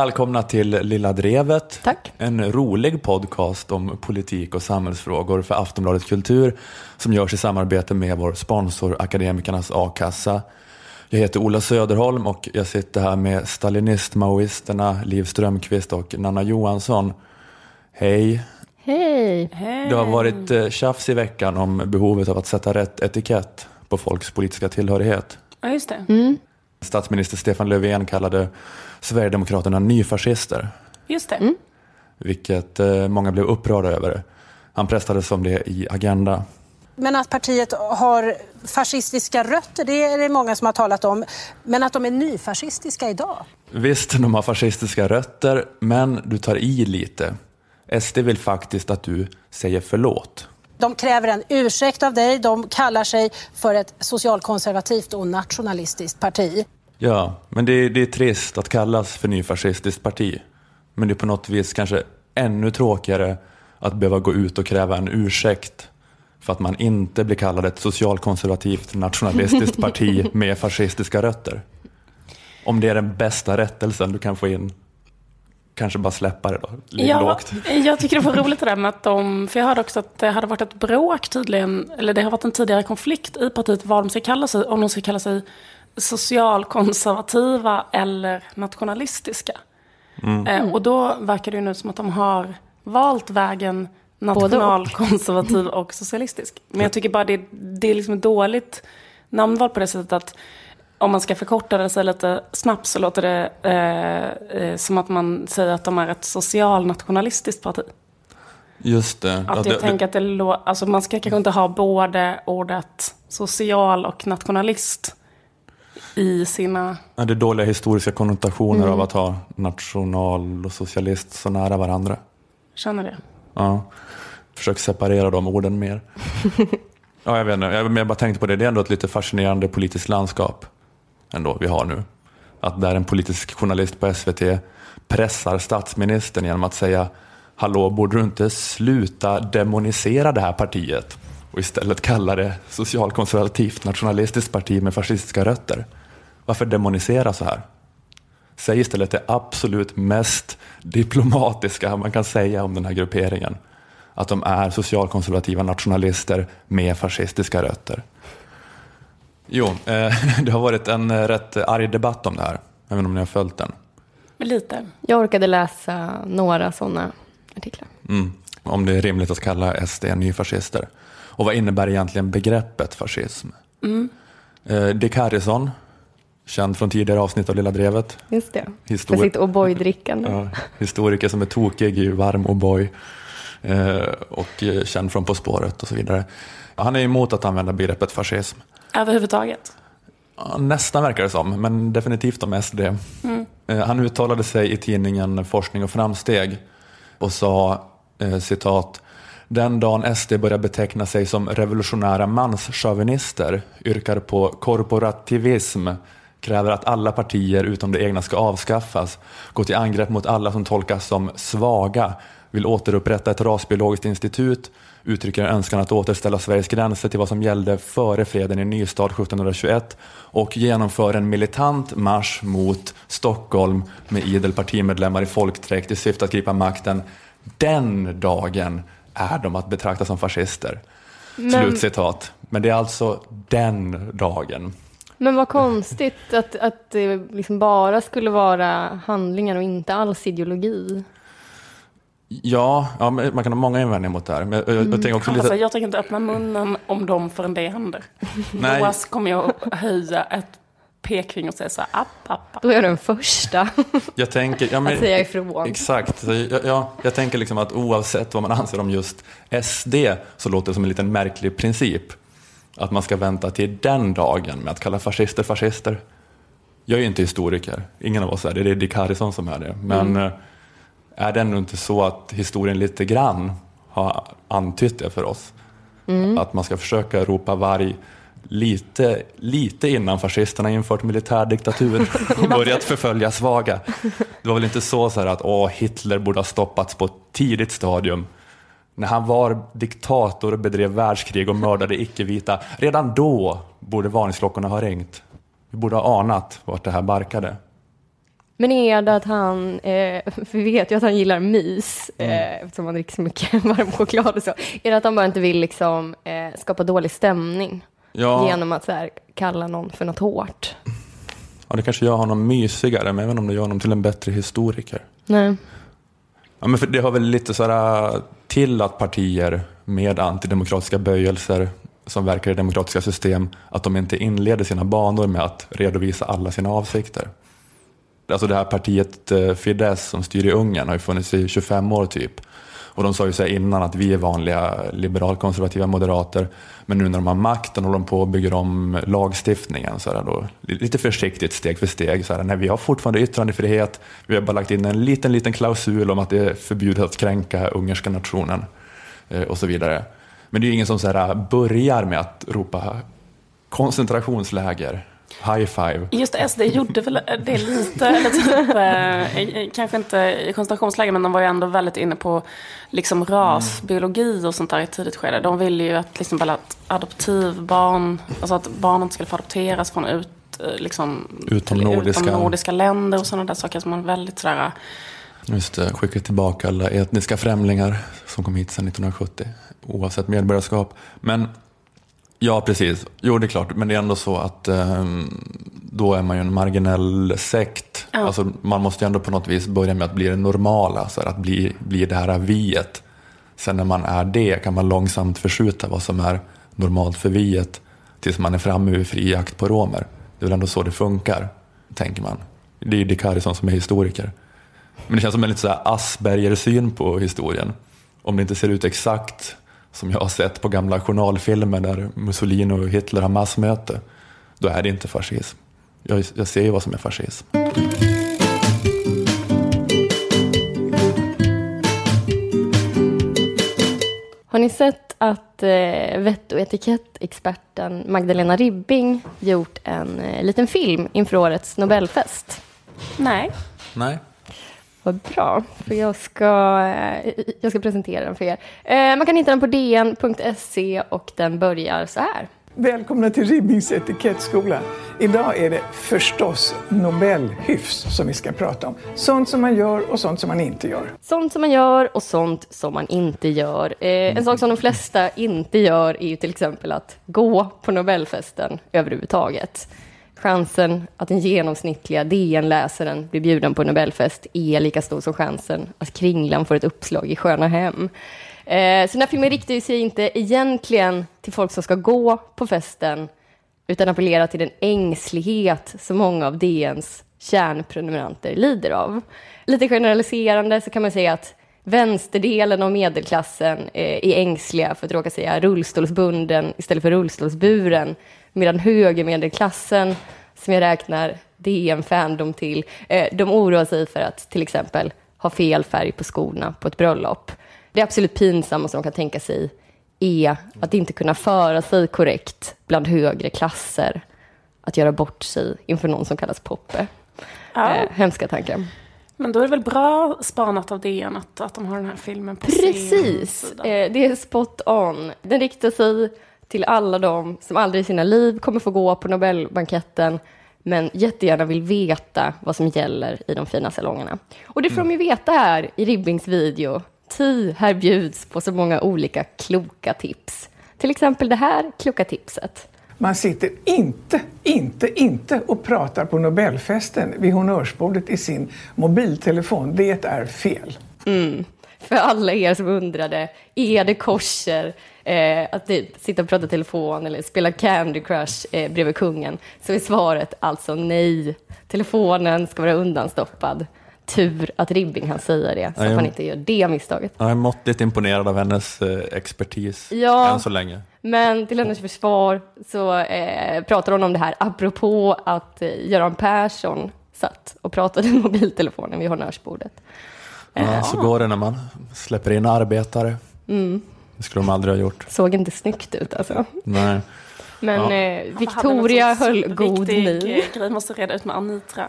Välkomna till Lilla Drevet. Tack. En rolig podcast om politik och samhällsfrågor för Aftonbladet Kultur som görs i samarbete med vår sponsor Akademikernas A-kassa. Jag heter Ola Söderholm och jag sitter här med stalinist-maoisterna Liv Strömqvist och Nanna Johansson. Hej! Hej! Det har varit eh, tjafs i veckan om behovet av att sätta rätt etikett på folks politiska tillhörighet. Ja, just det. Mm. Statsminister Stefan Löfven kallade Sverigedemokraterna nyfascister, Just det. vilket eh, många blev upprörda över. Han pressades som det i Agenda. Men att partiet har fascistiska rötter, det är det många som har talat om. Men att de är nyfascistiska idag? Visst, de har fascistiska rötter, men du tar i lite. SD vill faktiskt att du säger förlåt. De kräver en ursäkt av dig. De kallar sig för ett socialkonservativt och nationalistiskt parti. Ja, men det, det är trist att kallas för nyfascistiskt parti. Men det är på något vis kanske ännu tråkigare att behöva gå ut och kräva en ursäkt för att man inte blir kallad ett socialkonservativt nationalistiskt parti med fascistiska rötter. Om det är den bästa rättelsen du kan få in, kanske bara släppa det då. Ligg Ja, lågt. jag tycker det var roligt det där med att de, för jag hörde också att det hade varit ett bråk tydligen, eller det har varit en tidigare konflikt i partiet vad de ska kalla sig, om de ska kalla sig socialkonservativa eller nationalistiska. Eh, och då verkar det ju nu som att de har valt vägen nationalkonservativ och socialistisk. Men jag tycker bara det, det är liksom ett dåligt namnval på det sättet att om man ska förkorta det sig lite snabbt så låter det eh, eh, som att man säger att de är ett socialnationalistiskt parti. Just det. Att Ja, jag det- tänker att det alltså man ska kanske inte ha både ordet social och nationalist i sina... Ja, det är dåliga historiska konnotationer av att ha national och socialist så nära varandra. Känner det? Ja. Försök separera de orden mer. ja, jag vet inte, jag, men jag bara tänkte på det, det är ändå ett lite fascinerande politiskt landskap ändå vi har nu. Att där en politisk journalist på SVT pressar statsministern genom att säga Hallå, borde du inte sluta demonisera det här partiet och istället kalla det socialkonservativt nationalistiskt parti med fascistiska rötter? Varför demonisera så här? Säg istället det absolut mest diplomatiska man kan säga om den här grupperingen. Att de är socialkonservativa nationalister med fascistiska rötter. Jo, eh, det har varit en eh, rätt arg debatt om det här. Inte om ni har följt den. Men lite. Jag orkade läsa några sådana artiklar. Mm. Om det är rimligt att kalla SD nyfascister. Och vad innebär egentligen begreppet fascism? Eh, Dick Harrison, känd från tidigare avsnitt av Lilla Drevet. Just det. Histori- För sitt O'boy-drickande. Ja, historiker som är tokig i varm O'boy eh, och känd från På spåret och så vidare. Han är emot att använda begreppet fascism. Överhuvudtaget. Ja, nästan verkar det som, men definitivt om SD. Eh, Han uttalade sig i tidningen Forskning och framsteg och sa eh, citat den dagen SD börjar beteckna sig som revolutionära manschauvinister, yrkar på korporativism, kräver att alla partier utom det egna ska avskaffas, går till angrepp mot alla som tolkas som svaga, vill återupprätta ett rasbiologiskt institut, uttrycker en önskan att återställa Sveriges gränser till vad som gällde före freden i Nystad 1721 och genomför en militant marsch mot Stockholm med idel partimedlemmar i folkdräkt i syfte att gripa makten. Den dagen är de att betrakta som fascister. Slutcitat. Men det är alltså den dagen. Men vad konstigt att, att det liksom bara skulle vara handlingar och inte alls ideologi. Ja, ja man kan ha många invändningar mot det här. Men jag, jag, jag tänker också lite... Alltså, jag tänker inte öppna munnen om dem förrän det händer. Nej. Då kommer jag att höja ett pekfinger och säga så här, app, app, app. Då är jag den första Jag tänker, ja, men, att säga ifrån. Exakt. Så jag, ja, jag tänker liksom att oavsett vad man anser om just SD så låter det som en liten märklig princip. Att man ska vänta till den dagen med att kalla fascister fascister. Jag är ju inte historiker, ingen av oss är det, det är Dick Harrison som är det. Men eh, är det ändå inte så att historien lite grann har antytt det för oss? Att man ska försöka ropa varg lite, lite innan fascisterna infört militärdiktatur och börjat förfölja svaga. Det var väl inte så, så här att åh, Hitler borde ha stoppats på ett tidigt stadium. När han var diktator och bedrev världskrig och mördade icke-vita, redan då borde varningsklockorna ha ringt. Vi borde ha anat vart det här barkade. Men är det att han, eh, för vi vet ju att han gillar mys, eh, eftersom han dricker så mycket varm choklad och så. Är det att han bara inte vill liksom, eh, skapa dålig stämning Ja, genom att så här, kalla någon för något hårt? ja, det kanske gör honom mysigare, men även om det gör honom till en bättre historiker. Nej. Ja, men för det har väl lite sådär till att partier med antidemokratiska böjelser som verkar i demokratiska system, att de inte inleder sina banor med att redovisa alla sina avsikter. Alltså det här partiet eh, Fidesz som styr i Ungern har ju funnits i 25 år typ. Och de sa ju så här innan att vi är vanliga liberalkonservativa moderater. Men nu när de har makten håller de på och bygger om lagstiftningen. Så här då, lite försiktigt, steg för steg. Så här, nej, vi har fortfarande yttrandefrihet. Vi har bara lagt in en liten, liten klausul om att det är förbjudet att kränka ungerska nationen. Eh, och så vidare. Men det är ju ingen som så här, eh, börjar med att ropa koncentrationsläger, high five. Just det, SD gjorde väl det lite, eller typ, eh, kanske inte i koncentrationsläger, men de var ju ändå väldigt inne på liksom rasbiologi och sånt där i ett tidigt skede. De ville ju att, liksom, att adoptivbarn, alltså att barn inte skulle få adopteras från ut, eh, liksom, Utomnordiska. utomnordiska länder och sådana där saker som man väldigt sådär, Just det, skicka tillbaka alla etniska främlingar som kom hit sedan 1970, oavsett medborgarskap. Men ja, precis. Jo, det är klart, men det är ändå så att eh, då är man ju en marginell sekt. Ja. Alltså, man måste ju ändå på något vis börja med att bli det normala, så att bli, bli det här viet. Sen när man är det kan man långsamt förskjuta vad som är normalt för viet tills man är framme vid fri jakt på romer. Det är väl ändå så det funkar, tänker man. Det är ju Dick Harrison som är historiker. Men det känns som en lite så Asperger-syn på historien. Om det inte ser ut exakt som jag har sett på gamla journalfilmer där Mussolini och Hitler har massmöte, då är det inte fascism. Jag, jag ser ju vad som är fascism. Har ni sett att eh, vett och etikettexperten Magdalena Ribbing gjort en eh, liten film inför årets Nobelfest? nej. Nej. Vad bra, för jag ska, eh, jag ska presentera den för er. Eh, man kan hitta den på dn.se och den börjar så här. Välkomna till Ribbings etikettskola. Idag är det förstås Nobelhyfs som vi ska prata om. Sånt som man gör och sånt som man inte gör. Sånt som man gör och sånt som man inte gör. Eh, en sak som de flesta inte gör är ju till exempel att gå på Nobelfesten överhuvudtaget. Chansen att den genomsnittliga DN-läsaren blir bjuden på Nobelfest är lika stor som chansen att Kringlan får ett uppslag i Sköna Hem. Eh, så den här filmen riktar sig inte egentligen till folk som ska gå på festen utan appellerar till den ängslighet som många av DNs kärnprenumeranter lider av. Lite generaliserande så kan man säga att vänsterdelen av medelklassen eh, är ängsliga för att råka säga rullstolsbunden istället för rullstolsburen, medan högermedelklassen, som jag räknar DN Fandom till, eh, de oroar sig för att till exempel ha fel färg på skorna på ett bröllop. Det absolut pinsamma som de kan tänka sig är att inte kunna föra sig korrekt bland högre klasser. Att göra bort sig inför någon som kallas Poppe. Ja. Eh, hemska tankar. Men då är det väl bra spanat av DN att, att de har den här filmen på Precis, eh, det är spot on. Den riktar sig till alla de som aldrig i sina liv kommer få gå på Nobelbanketten men jättegärna vill veta vad som gäller i de fina salongerna. Och det får de ju veta här i Ribbings video. Ty, här bjuds på så många olika kloka tips. Till exempel det här kloka tipset. Man sitter inte, inte, inte och pratar på Nobelfesten vid honnörsbordet i sin mobiltelefon. Det är fel. För alla er som undrade, är det kosher eh, att typ sitta och prata telefon eller spela Candy Crush eh, bredvid kungen? Så är svaret alltså nej. Telefonen ska vara undanstoppad. Tur att Ribbing han säger det, så att man ja. inte gör det misstaget. Jag är måttligt imponerad av hennes eh, expertis Ja. än så länge. Men till hennes försvar så eh, pratar hon om det här apropå att eh, Göran Persson satt och pratade i mobiltelefonen vid honnörsbordet. Ja, så går det när man släpper in arbetare. Mm. Det skulle de aldrig ha gjort. Såg inte snyggt ut alltså. Nej. Men Ja. eh, Victoria höll god min. eh, grej måste reda ut med Anitra.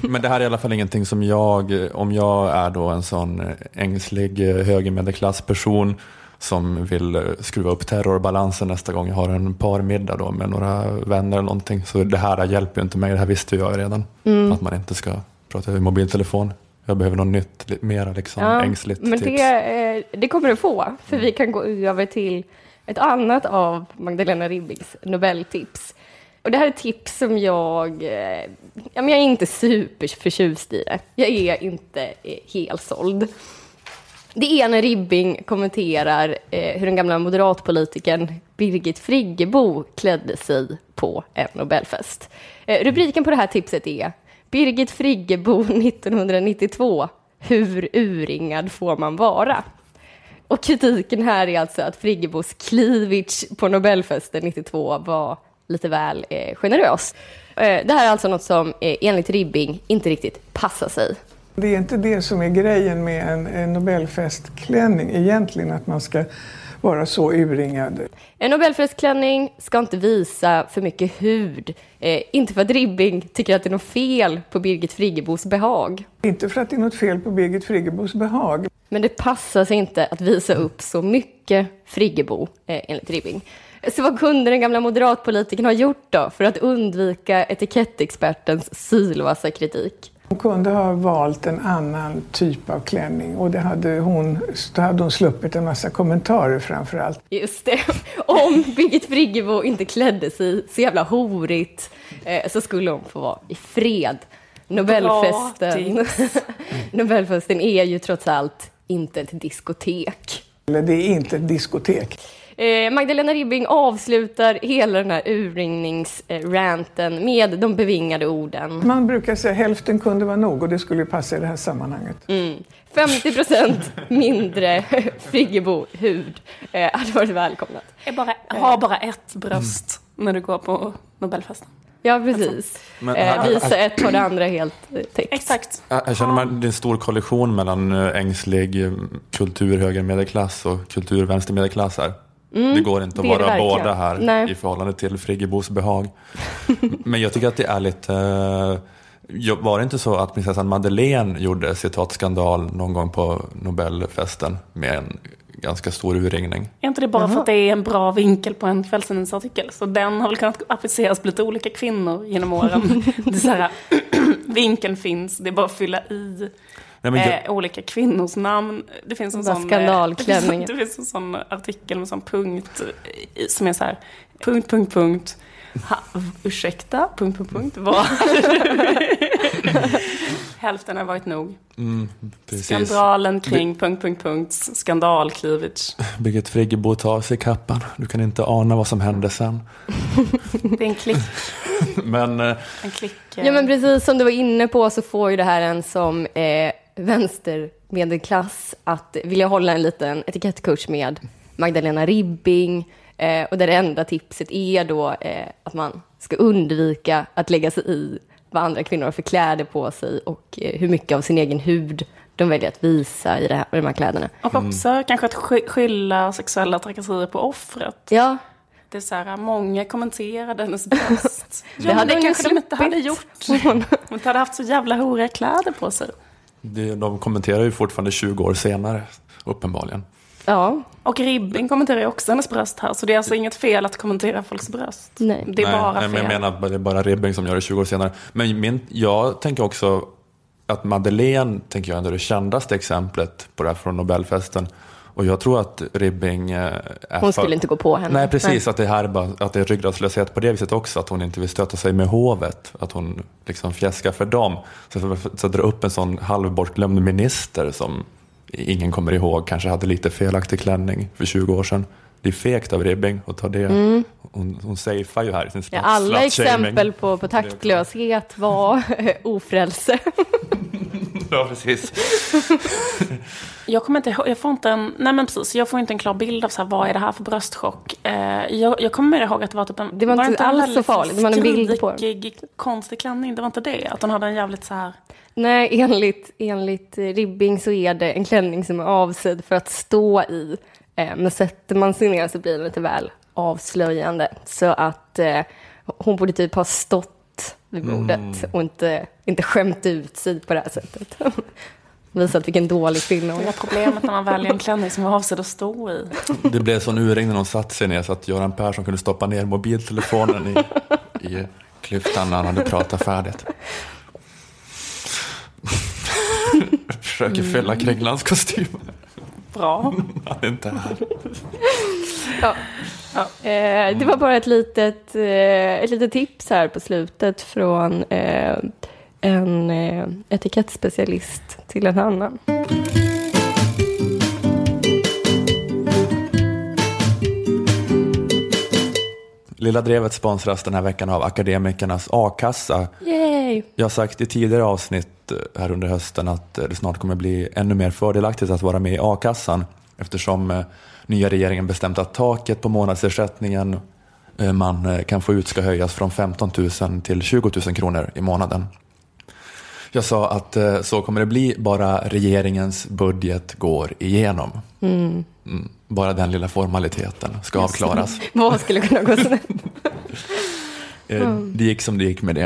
Men det här är i alla fall ingenting som jag, eh, om jag är då en sån eh, ängslig högermedelklassperson som vill skruva upp terrorbalansen nästa gång jag har en parmiddag då med några vänner eller någonting. Så det här hjälper ju inte mig, det här visste jag ju redan. Att man inte ska pratar vi mobiltelefon. Jag behöver något nytt, lite mera liksom Ja, ängsligt men tips. det, det kommer du få, för vi kan gå över till ett annat av Magdalena Ribbings Nobeltips. Och det här är tips som jag, eh, ja, men jag är inte superförtjust i det. Jag är inte eh, helt såld. Det är när Ribbing kommenterar eh, hur den gamla moderatpolitikern Birgit Friggebo klädde sig på en Nobelfest. Eh, rubriken på det här tipset är Birgit Friggebo 1992. Hur urringad får man vara? Och kritiken här är alltså att Friggebos cleavage på Nobelfesten 92 var lite väl eh, generös. Eh, det här är alltså något som eh, enligt Ribbing inte riktigt passar sig. Det är inte det som är grejen med en, en Nobelfestklänning egentligen, att man ska vara så urringad. En Nobelfestklänning ska inte visa för mycket hud. Eh, inte för att Ribbing tycker att det är något fel på Birgit Friggebos behag. Inte för att det är något fel på Birgit Friggebos behag. Men det passar sig inte att visa upp så mycket Friggebo, eh, enligt Ribbing. Så vad kunde den gamla moderatpolitikern ha gjort då för att undvika etikettexpertens sylvassa kritik? Hon kunde ha valt en annan typ av klänning och det hade hon, då hade hon sluppit en massa kommentarer framför allt. Just det. Om Birgit Friggebo inte klädde sig så jävla horigt eh, så skulle hon få vara i fred. Nobelfesten, Nobelfesten är ju trots allt inte ett diskotek. Eller det är inte ett diskotek. Eh, Magdalena Ribbing avslutar hela den här urringningsranten med de bevingade orden. Man brukar säga hälften kunde vara nog och det skulle ju passa i det här sammanhanget. 50 procent mindre Friggebo-hud eh, hade varit välkomnat. Jag bara, har bara ett bröst när du går på Nobelfesten. Ja, precis. Men- eh, visa ett och det andra helt eh, täckt. Exakt. Jag känner att det är en stor kollision mellan eh, ängslig eh, kultur höger medelklass och kultur vänster här. det går inte att Mm, vara verkligen. båda här Nej. i förhållande till Friggebos behag. Men jag tycker att det är lite... eh, Var det inte så att prinsessan Madeleine gjorde citat skandal någon gång på Nobelfesten med en ganska stor urringning? Är inte det bara för att det är en bra vinkel på en kvällstidningsartikel? Så den har väl kunnat appliceras på lite olika kvinnor genom åren. Det är så här, vinkeln finns, det är bara att fylla i Nej, men jag, eh, olika kvinnors namn. Det finns en sån, eh, skandalklänningar. det, finns, det finns en sån artikel med sån punkt som är så här, punkt, punkt, punkt. Ha, ursäkta, punkt, punkt, punkt. Vad? Hälften har varit nog. mm. Skandalen kring punkt, punkt, punkt. Skandalcleavage. Birgit Friggebo tar av sig kappan. Du kan inte ana vad som hände sen. Det är en klick. Men eh, En klick Ja, men precis som du var inne på så får ju det här en som eh, vänstermedelklass att vilja hålla en liten etikettkurs med Magdalena Ribbing. Eh, och där det enda tipset är då eh, att man ska undvika att lägga sig i vad andra kvinnor har för kläder på sig och eh, hur mycket av sin egen hud de väljer att visa i, det här, i de här kläderna. Och också kanske att sky- skylla sexuella trakasserier på offret. Ja, Det är så här, många kommenterade hennes bröst. det hade ju kanske de inte hade gjort. Hon- inte hade haft så jävla horiga kläder på sig. De kommenterar ju fortfarande 20 år senare, uppenbarligen. Ja, Och Ribbing kommenterar ju också hennes bröst här. Så det är alltså inget fel att kommentera folks bröst. Nej. Det är bara nej, fel. men jag menar att det är bara Ribbing som gör det 20 år senare. Men min, jag tänker också att Madeleine tänker jag ändå är det kändaste exemplet på det här från Nobelfesten. Och jag tror att Ribbing eh, hon för- skulle inte gå på henne. Nej, precis. Att det här är bara, att det är ryggradslöshet på det viset också. Att hon inte vill stöta sig med hovet. Att hon liksom fjäskar för dem. Så för så dra upp en sån halvbortglömd minister som ingen kommer ihåg. Kanske hade lite felaktig klänning för 20 år sedan. Det är fegt av Ribbing att ta det. Hon, hon safear ju här i sin Mm. Ja, alla exempel på, på taktlöshet var ofrälse. Ja, precis. Jag kommer inte ihåg, jag får inte en, nej men precis, jag får inte en klar bild av så här, vad är det här för bröstchock. Eh, jag, jag kommer ihåg att det var typ en... Det var inte en alls så farligt, det var en bild på den. konstig klänning, det var inte det? Att hon hade en jävligt så här... Nej, enligt, enligt Ribbing så är det en klänning som är avsedd för att stå i. Eh, men sätter man sig ner så blir den lite väl avslöjande. Så att eh, hon borde typ ha stått vid bordet och inte, inte skämt ut sig på det här sättet. Visat vilken dålig kvinna hon är. problemet när man väljer en klänning som är avsedd att stå i. Det blev sån urringning när hon satte sig ner så att Göran Persson kunde stoppa ner mobiltelefonen i, i klyftan när han hade pratat färdigt. försöker fylla Kringlands kostym. Bra. Han är inte här. Ja. Eh, det var bara ett litet, eh, ett litet tips här på slutet från eh, en eh, etikettspecialist till en annan. Lilla Drevet sponsras den här veckan av Akademikernas a-kassa. Yay! Jag har sagt i tidigare avsnitt eh, här under hösten att eh, det snart kommer bli ännu mer fördelaktigt att vara med i a-kassan eftersom eh, nya regeringen bestämt att taket på månadsersättningen man kan få ut ska höjas från 15 000 till 20 000 kronor i månaden. Jag sa att så kommer det bli bara regeringens budget går igenom. Mm, bara den lilla formaliteten ska avklaras. Vad skulle kunna gå snett? Eh, Det gick som det gick med det.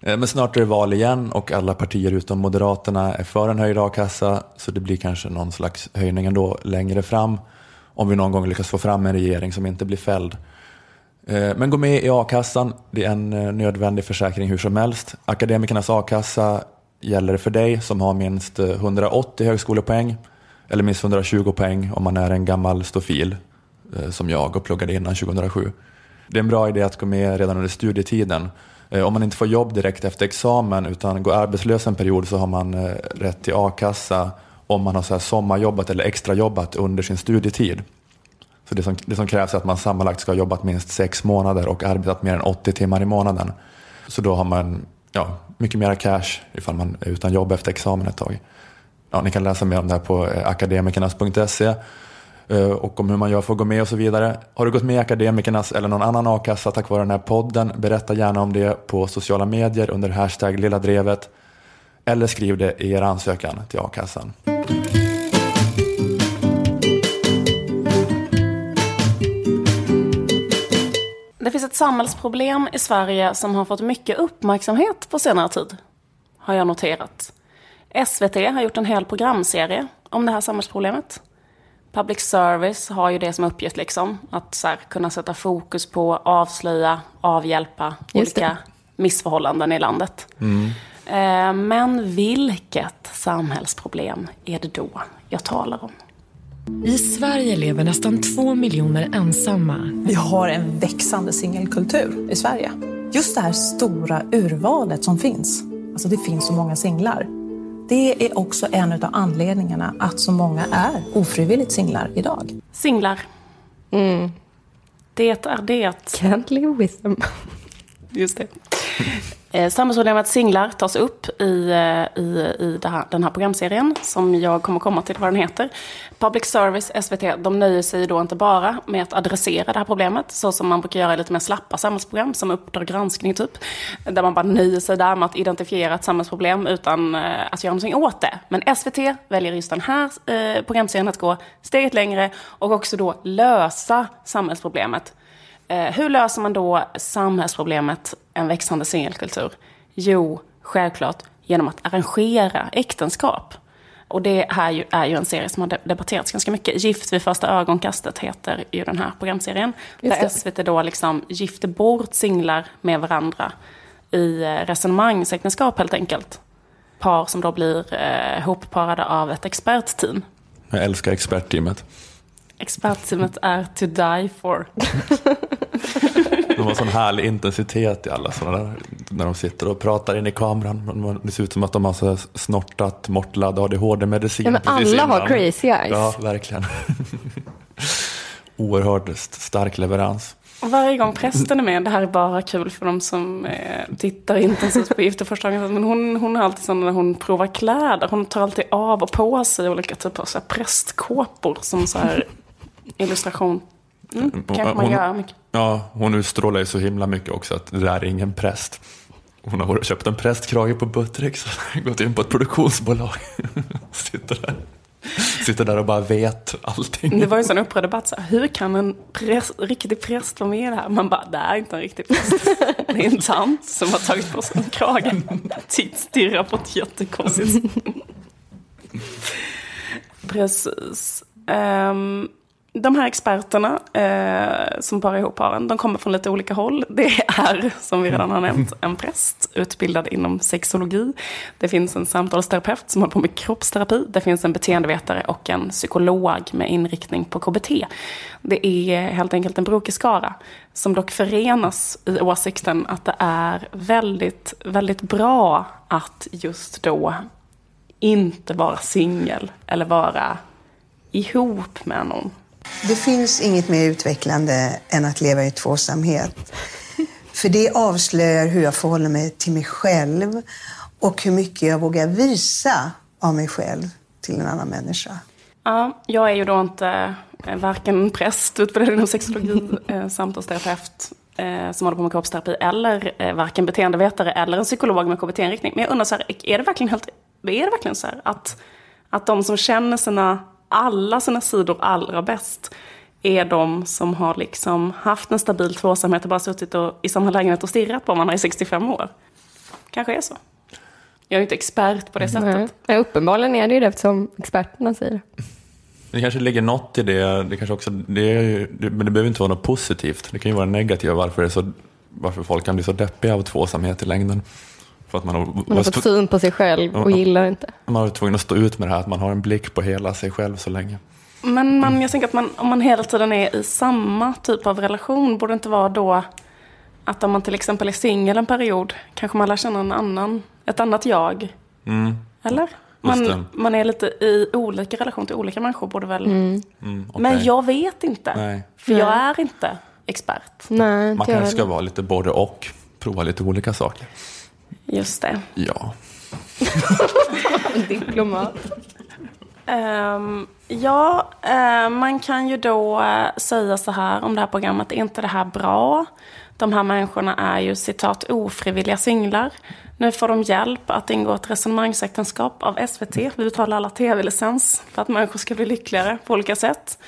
Eh, Men snart är det val igen och alla partier utom Moderaterna är för en höjd a-kassa så det blir kanske någon slags höjning ändå längre fram om vi någon gång lyckas få fram en regering som inte blir fälld. Eh, Men gå med i a-kassan, det är en nödvändig försäkring hur som helst. Akademikernas a-kassa gäller för dig som har minst eh, 180 högskolepoäng eller minst 120 poäng om man är en gammal stofil eh, som jag och pluggade innan 2007. Det är en bra idé att gå med redan under studietiden. Eh, om man inte får jobb direkt efter examen utan går arbetslös en period så har man eh, rätt till a-kassa om man har så här sommarjobbat eller extrajobbat under sin studietid. Så det som, det som krävs är att man sammanlagt ska ha jobbat minst sex månader och arbetat mer än 80 timmar i månaden. Så då har man ja, mycket mera cash ifall man är utan jobb efter examen ett tag. Ja, ni kan läsa mer om det här på eh, akademikernas.se eh, och om hur man gör för att gå med och så vidare. Har du gått med i Akademikernas eller någon annan a-kassa tack vare den här podden, berätta gärna om det på sociala medier under hashtag lilla drevet eller skriv det i er ansökan till a-kassan. Det finns ett samhällsproblem i Sverige som har fått mycket uppmärksamhet på senare tid. Har jag noterat. SVT har gjort en hel programserie om det här samhällsproblemet. Public service har ju det som uppgift liksom. Att så här, kunna sätta fokus på, avslöja, avhjälpa Just olika missförhållanden i landet. Eh, Men vilket samhällsproblem är det då jag talar om? I Sverige lever nästan två miljoner ensamma. Vi har en växande singelkultur i Sverige. Just det här stora urvalet som finns. Alltså det finns så många singlar. Det är också en av anledningarna att så många är ofrivilligt singlar idag. Singlar. Det är det. Can't live with them. Just det. Eh, Samhällsproblemet singlar tas upp i, eh, i, i här, den här programserien som jag kommer komma till vad den heter. Public Service, SVT, de nöjer sig då inte bara med att adressera det här problemet så som man brukar göra i lite mer slappa samhällsprogram som Uppdrag granskning typ. Där man bara nöjer sig där med att identifiera ett samhällsproblem utan eh, att göra någonting åt det. Men SVT väljer just den här eh, programserien att gå steget längre och också då lösa samhällsproblemet. Eh, hur löser man då samhällsproblemet en växande singelkultur? Jo, självklart genom att arrangera äktenskap. Och det här ju, är ju en serie som har de- debatterats ganska mycket. Gift vid första ögonkastet heter ju den här programserien. Där. SVT då liksom gifter bort singlar med varandra i eh, resonemangsäktenskap helt enkelt. Par som då blir eh, hopparade av ett expertteam. Jag älskar expertteamet. Expertteamet är to die for. De har sån härlig intensitet i alla sådana där, när de sitter och pratar in i kameran. Det ser ut som att de har så snortat mortlad ADHD-medicin Ja, men alla har crazy eyes. Ja, verkligen. Oerhört st- stark leverans. Och varje gång prästen är med, det här är bara kul för de som eh, tittar intensivt på Gift i första gången. Men hon, hon har alltid sådana när hon provar kläder. Hon tar alltid av och på sig olika typer av så här prästkåpor som så här illustration. Mm, kanske man Hon- gör mycket. Ja, hon utstrålar ju så himla mycket också att det där är ingen präst. Hon har varit köpt en prästkrage på Buttex och gått in på ett produktionsbolag. Sitter där, sitter där och bara vet allting. Det var ju en sån upprörd debatt. Så här, hur kan en präst, riktig präst vara med i det här? Man bara, det är inte en riktig präst. Det är en tant som har tagit på sig en krage. Stirrar på ett jättekonstigt. Precis. Ehm, de här experterna eh, som parar ihop paren, de kommer från lite olika håll. Det är, som vi redan har nämnt, en präst utbildad inom sexologi. Det finns en samtalsterapeut som håller på med kroppsterapi. Det finns en beteendevetare och en psykolog med inriktning på KBT. Det är helt enkelt en brokig skara som dock förenas i åsikten att det är väldigt, väldigt bra att just då inte vara singel eller vara ihop med någon. Det finns inget mer utvecklande än att leva i tvåsamhet. För det avslöjar hur jag förhåller mig till mig själv och hur mycket jag vågar visa av mig själv till en annan människa. Ja, jag är ju då inte eh, varken präst, utbildad inom sexologi, eh, samtalsterapeut eh, som håller på med kroppsterapi eller varken beteendevetare eller en psykolog med KBT-inriktning. Men jag undrar så här, är det verkligen, helt, är det verkligen så här att, att de som känner sina alla sina sidor allra bäst är de som har liksom haft en stabil tvåsamhet och bara suttit och, i samma lägenhet och stirrat på varandra i 65 år. Kanske är så. Jag är inte expert på det sättet. Nej, uppenbarligen är det ju det eftersom experterna säger det. Det kanske ligger något i det, det kanske också, det är, ju- det, men det behöver inte vara något positivt. Det kan ju vara negativt varför, det är så, varför folk kan bli så deppiga av tvåsamhet i längden. För att man har, Man har fått syn på sig själv och Ja. gillar inte. man har varit tvungen att stå ut med det här, att man har en blick på hela sig själv så länge. Men man, jag tänker att man, om man hela tiden är i samma typ av relation, borde det inte vara då att om man till exempel är singel en period, kanske man lär känna en annan, ett annat jag? Eller? Mm. det. Man, man är lite i olika relation till olika människor, borde väl... Mm, okej. Men jag vet inte. Nej. För jag är inte expert. Nej, Man kanske ska vara lite både och, prova lite olika saker. Just det. Ja. diplomat. Ehm, ja, eh, man kan ju då eh, säga så här om det här programmet. Är inte det här bra? De här människorna är ju citat ofrivilliga singlar. Nu får de hjälp att ingå ett resonemangsäktenskap av SVT. Vi betalar alla tv-licens för att människor ska bli lyckligare på olika sätt.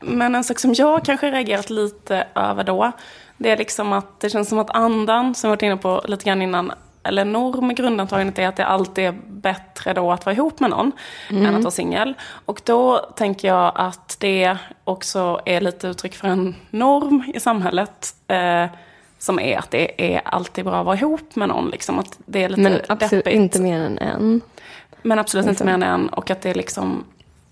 Men en sak som jag kanske reagerat lite över då, det är liksom att det känns som att andan, som vi varit inne på lite grann innan, eller norm grundantagandet är att det alltid är bättre då att vara ihop med någon än att vara singel. Och då tänker jag att det också är lite uttryck för en norm i samhället. Eh, som är att det är alltid bra att vara ihop med någon. Liksom, att det är lite Men absolut deppigt. inte mer än en. Men absolut inte mer än en. Och att det liksom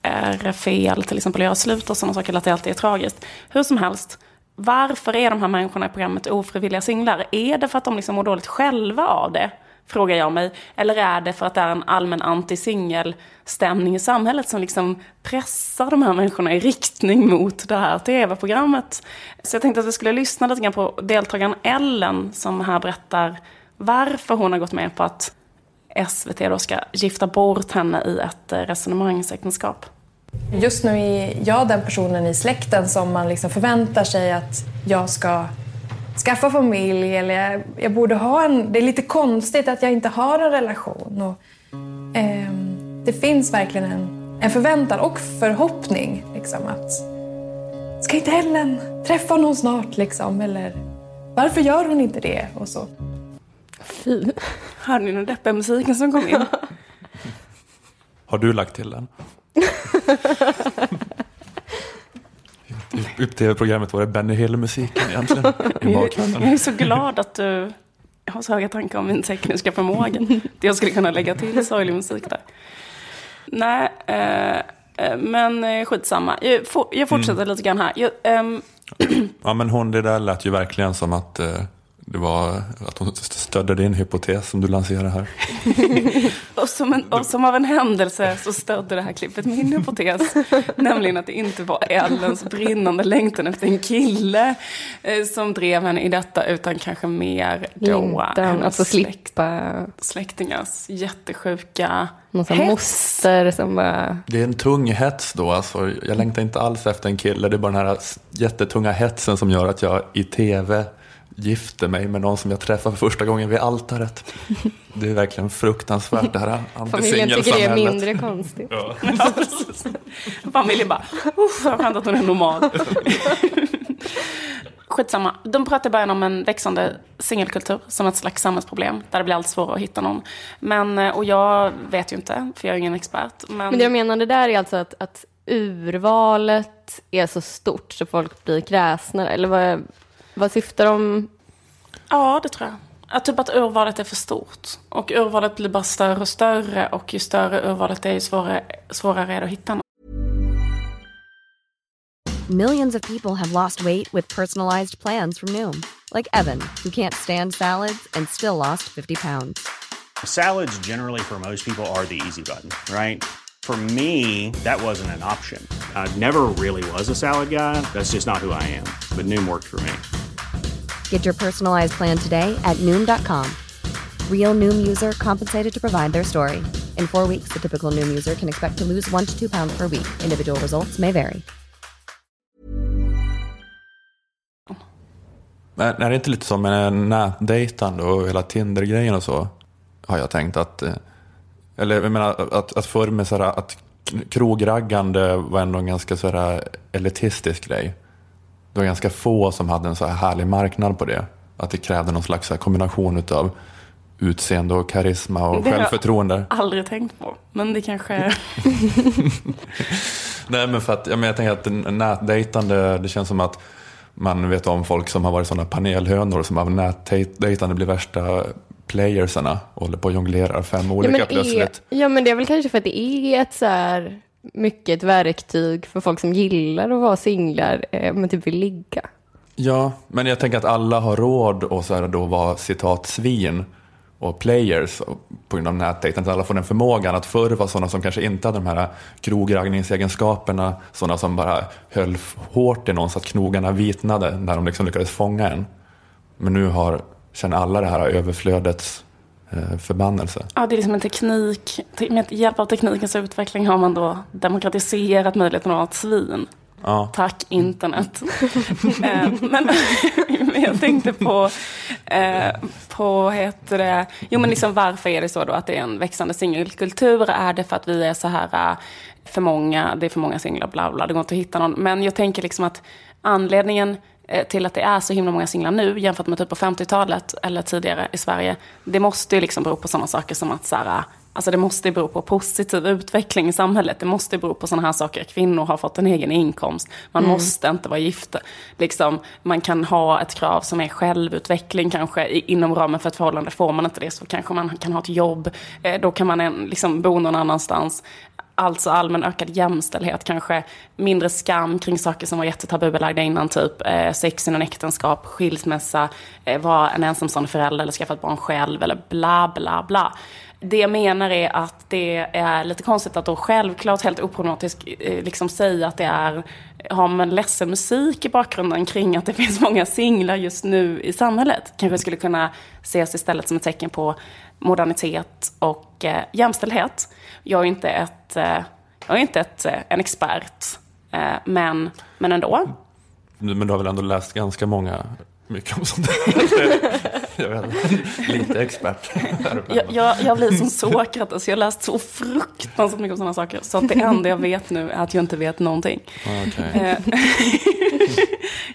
är fel till exempel att göra slut och sådana saker. Eller att det alltid är tragiskt. Hur som helst. Varför är de här människorna i programmet ofrivilliga singlar? Är det för att de liksom mår dåligt själva av det? Frågar jag mig. Eller är det för att det är en allmän anti-singel-stämning i samhället som liksom pressar de här människorna i riktning mot det här tv-programmet? Så jag tänkte att vi skulle lyssna lite grann på deltagaren Ellen som här berättar varför hon har gått med på att SVT då ska gifta bort henne i ett eh, resonemangsäktenskap. Just nu är jag den personen i släkten som man liksom förväntar sig att jag ska skaffa familj eller jag, jag borde ha en... Det är lite konstigt att jag inte har en relation. Och, ehm, det finns verkligen en, en förväntan och förhoppning liksom att ska inte Ellen träffa någon snart liksom? Eller varför gör hon inte det? Och så. Fy. Hörde ni den deppiga musiken som kom in? Har du lagt till den? I- I tv-programmet var det Benny Hill-musiken egentligen i Jag är bakgrunden. så glad att du har så höga tankar om min tekniska förmåga. Det jag skulle kunna lägga till sorglig musik där. Nej, eh, eh, men eh, skitsamma. Jag, for, jag fortsätter lite grann här. Jag, ehm, Ja men hon, det där lät ju verkligen som att eh, det var att hon stödde din hypotes som du lanserade här. Och som, en, och som av en händelse så stödde det här klippet min hypotes. nämligen att det inte var Ellens brinnande längtan efter en kille eh, som drev henne i detta, utan kanske mer då Längtan få släkt, slippa släktingars jättesjuka någon sån hets. moster som bara... Det är en tung hets då alltså. Jag längtar inte alls efter en kille. Det är bara den här jättetunga hetsen som gör att jag i tv gifter mig med någon som jag träffar för första gången vid altaret. Det är verkligen fruktansvärt det här Familjen tycker det är antisingelsamhället. mindre konstigt. Ja. Familjen bara, vad skönt att hon är normal. Skitsamma. De pratar i början om en växande singelkultur som ett slags samhällsproblem. Där det blir allt svårare att hitta någon. Men, eh, och jag vet ju inte, för jag är ingen expert. Men, Men det jag menade där är alltså att, att urvalet är så stort så folk blir kräsna? Eller vad, vad syftar de? Ja, det tror jag. Att typ att urvalet är för stort. Och urvalet blir bara större och större. Och ju större urvalet är, ju svårare, svårare är det att hitta något. Millions of people have lost weight with personalized plans from Noom. Like Evan, who can't stand salads and still lost 50 pounds. Salads, generally, for most people, are the easy button, right? For me, that wasn't an option. I never really was a salad guy. That's just not who I am. But Noom worked for me. Get your personalized plan today at Noom.com. Real Noom user compensated to provide their story. In four weeks, the typical Noom user can expect to lose one to two pounds per week. Individual results may vary. Men är det inte lite som med nätdejtande och hela Tinder-grejen och så? Har jag tänkt att... Eh, Eller jag menar att, att förr med sådär, att krokraggande var ändå en ganska sådär elitistisk grej. Det var ganska få som hade en så här härlig marknad på det. Att det krävde någon slags så här kombination utav utseende och karisma och Det har jag självförtroende. aldrig tänkt på. Men det kanske är... Nej men för att jag, menar, jag tänker att nätdejtande, det känns som att man vet om folk som har varit sådana panelhönor som av nätdejtande blir värsta playersarna och håller på och jonglerar fem olika ja, plötsligt. Är, ja, men det är väl kanske för att det är ett så här mycket ett verktyg för folk som gillar att vara singlar eh, men typ vill ligga. Ja, men jag tänker att alla har råd att så här då vara citat svin och players på grund av nätdejten. Att alla får den förmågan att förr var sådana som kanske inte hade de här krokraggningsegenskaperna, sådana som bara höll hårt i någon så att knogarna vitnade när de liksom lyckades fånga en. Men nu har, känner alla det här överflödets eh, förbannelse. Ja, det är liksom en teknik. te- Med hjälp av teknikens utveckling har man då demokratiserat möjligheten att vara ett svin. Ja. Tack internet. Eh, men, jag tänkte på, eh, på heter det? Jo men liksom varför är det så då att det är en växande singelkultur? Är det för att vi är så här för många, det är för många singlar, bla bla, det går inte att hitta någon. Men jag tänker liksom att anledningen till att det är så himla många singlar nu jämfört med typ på 50-talet eller tidigare i Sverige. Det måste ju liksom bero på sådana saker som att så här, Alltså det måste bero på positiv utveckling i samhället. Det måste bero på sådana här saker. Kvinnor har fått en egen inkomst. Man Mm. måste inte vara gifta. Liksom, man kan ha ett krav som är självutveckling kanske. Inom ramen för ett förhållande får man inte det så kanske man kan ha ett jobb. Eh, då kan man en, liksom bo någon annanstans. Alltså allmän ökad jämställdhet kanske. Mindre skam kring saker som var jättetabubelagda innan. Typ eh, sex innan äktenskap, skilsmässa, eh, vara en ensamstående förälder eller skaffa ett barn själv eller bla bla bla. Det jag menar är att det är lite konstigt att då självklart helt oproblematiskt eh, liksom säga att det är har man ledsen musik i bakgrunden kring att det finns många singlar just nu i samhället. Kanske skulle kunna ses istället som ett tecken på modernitet och eh, jämställdhet. Jag är inte, ett, eh, jag är inte ett, eh, en expert, eh, men, men ändå. Men du har väl ändå läst ganska många, mycket om sånt jag vet lite expert. Jag, jag, jag blir som Sokrates, jag har läst så fruktansvärt mycket om sådana saker. Så att det enda jag vet nu är att jag inte vet någonting. Okej. Eh,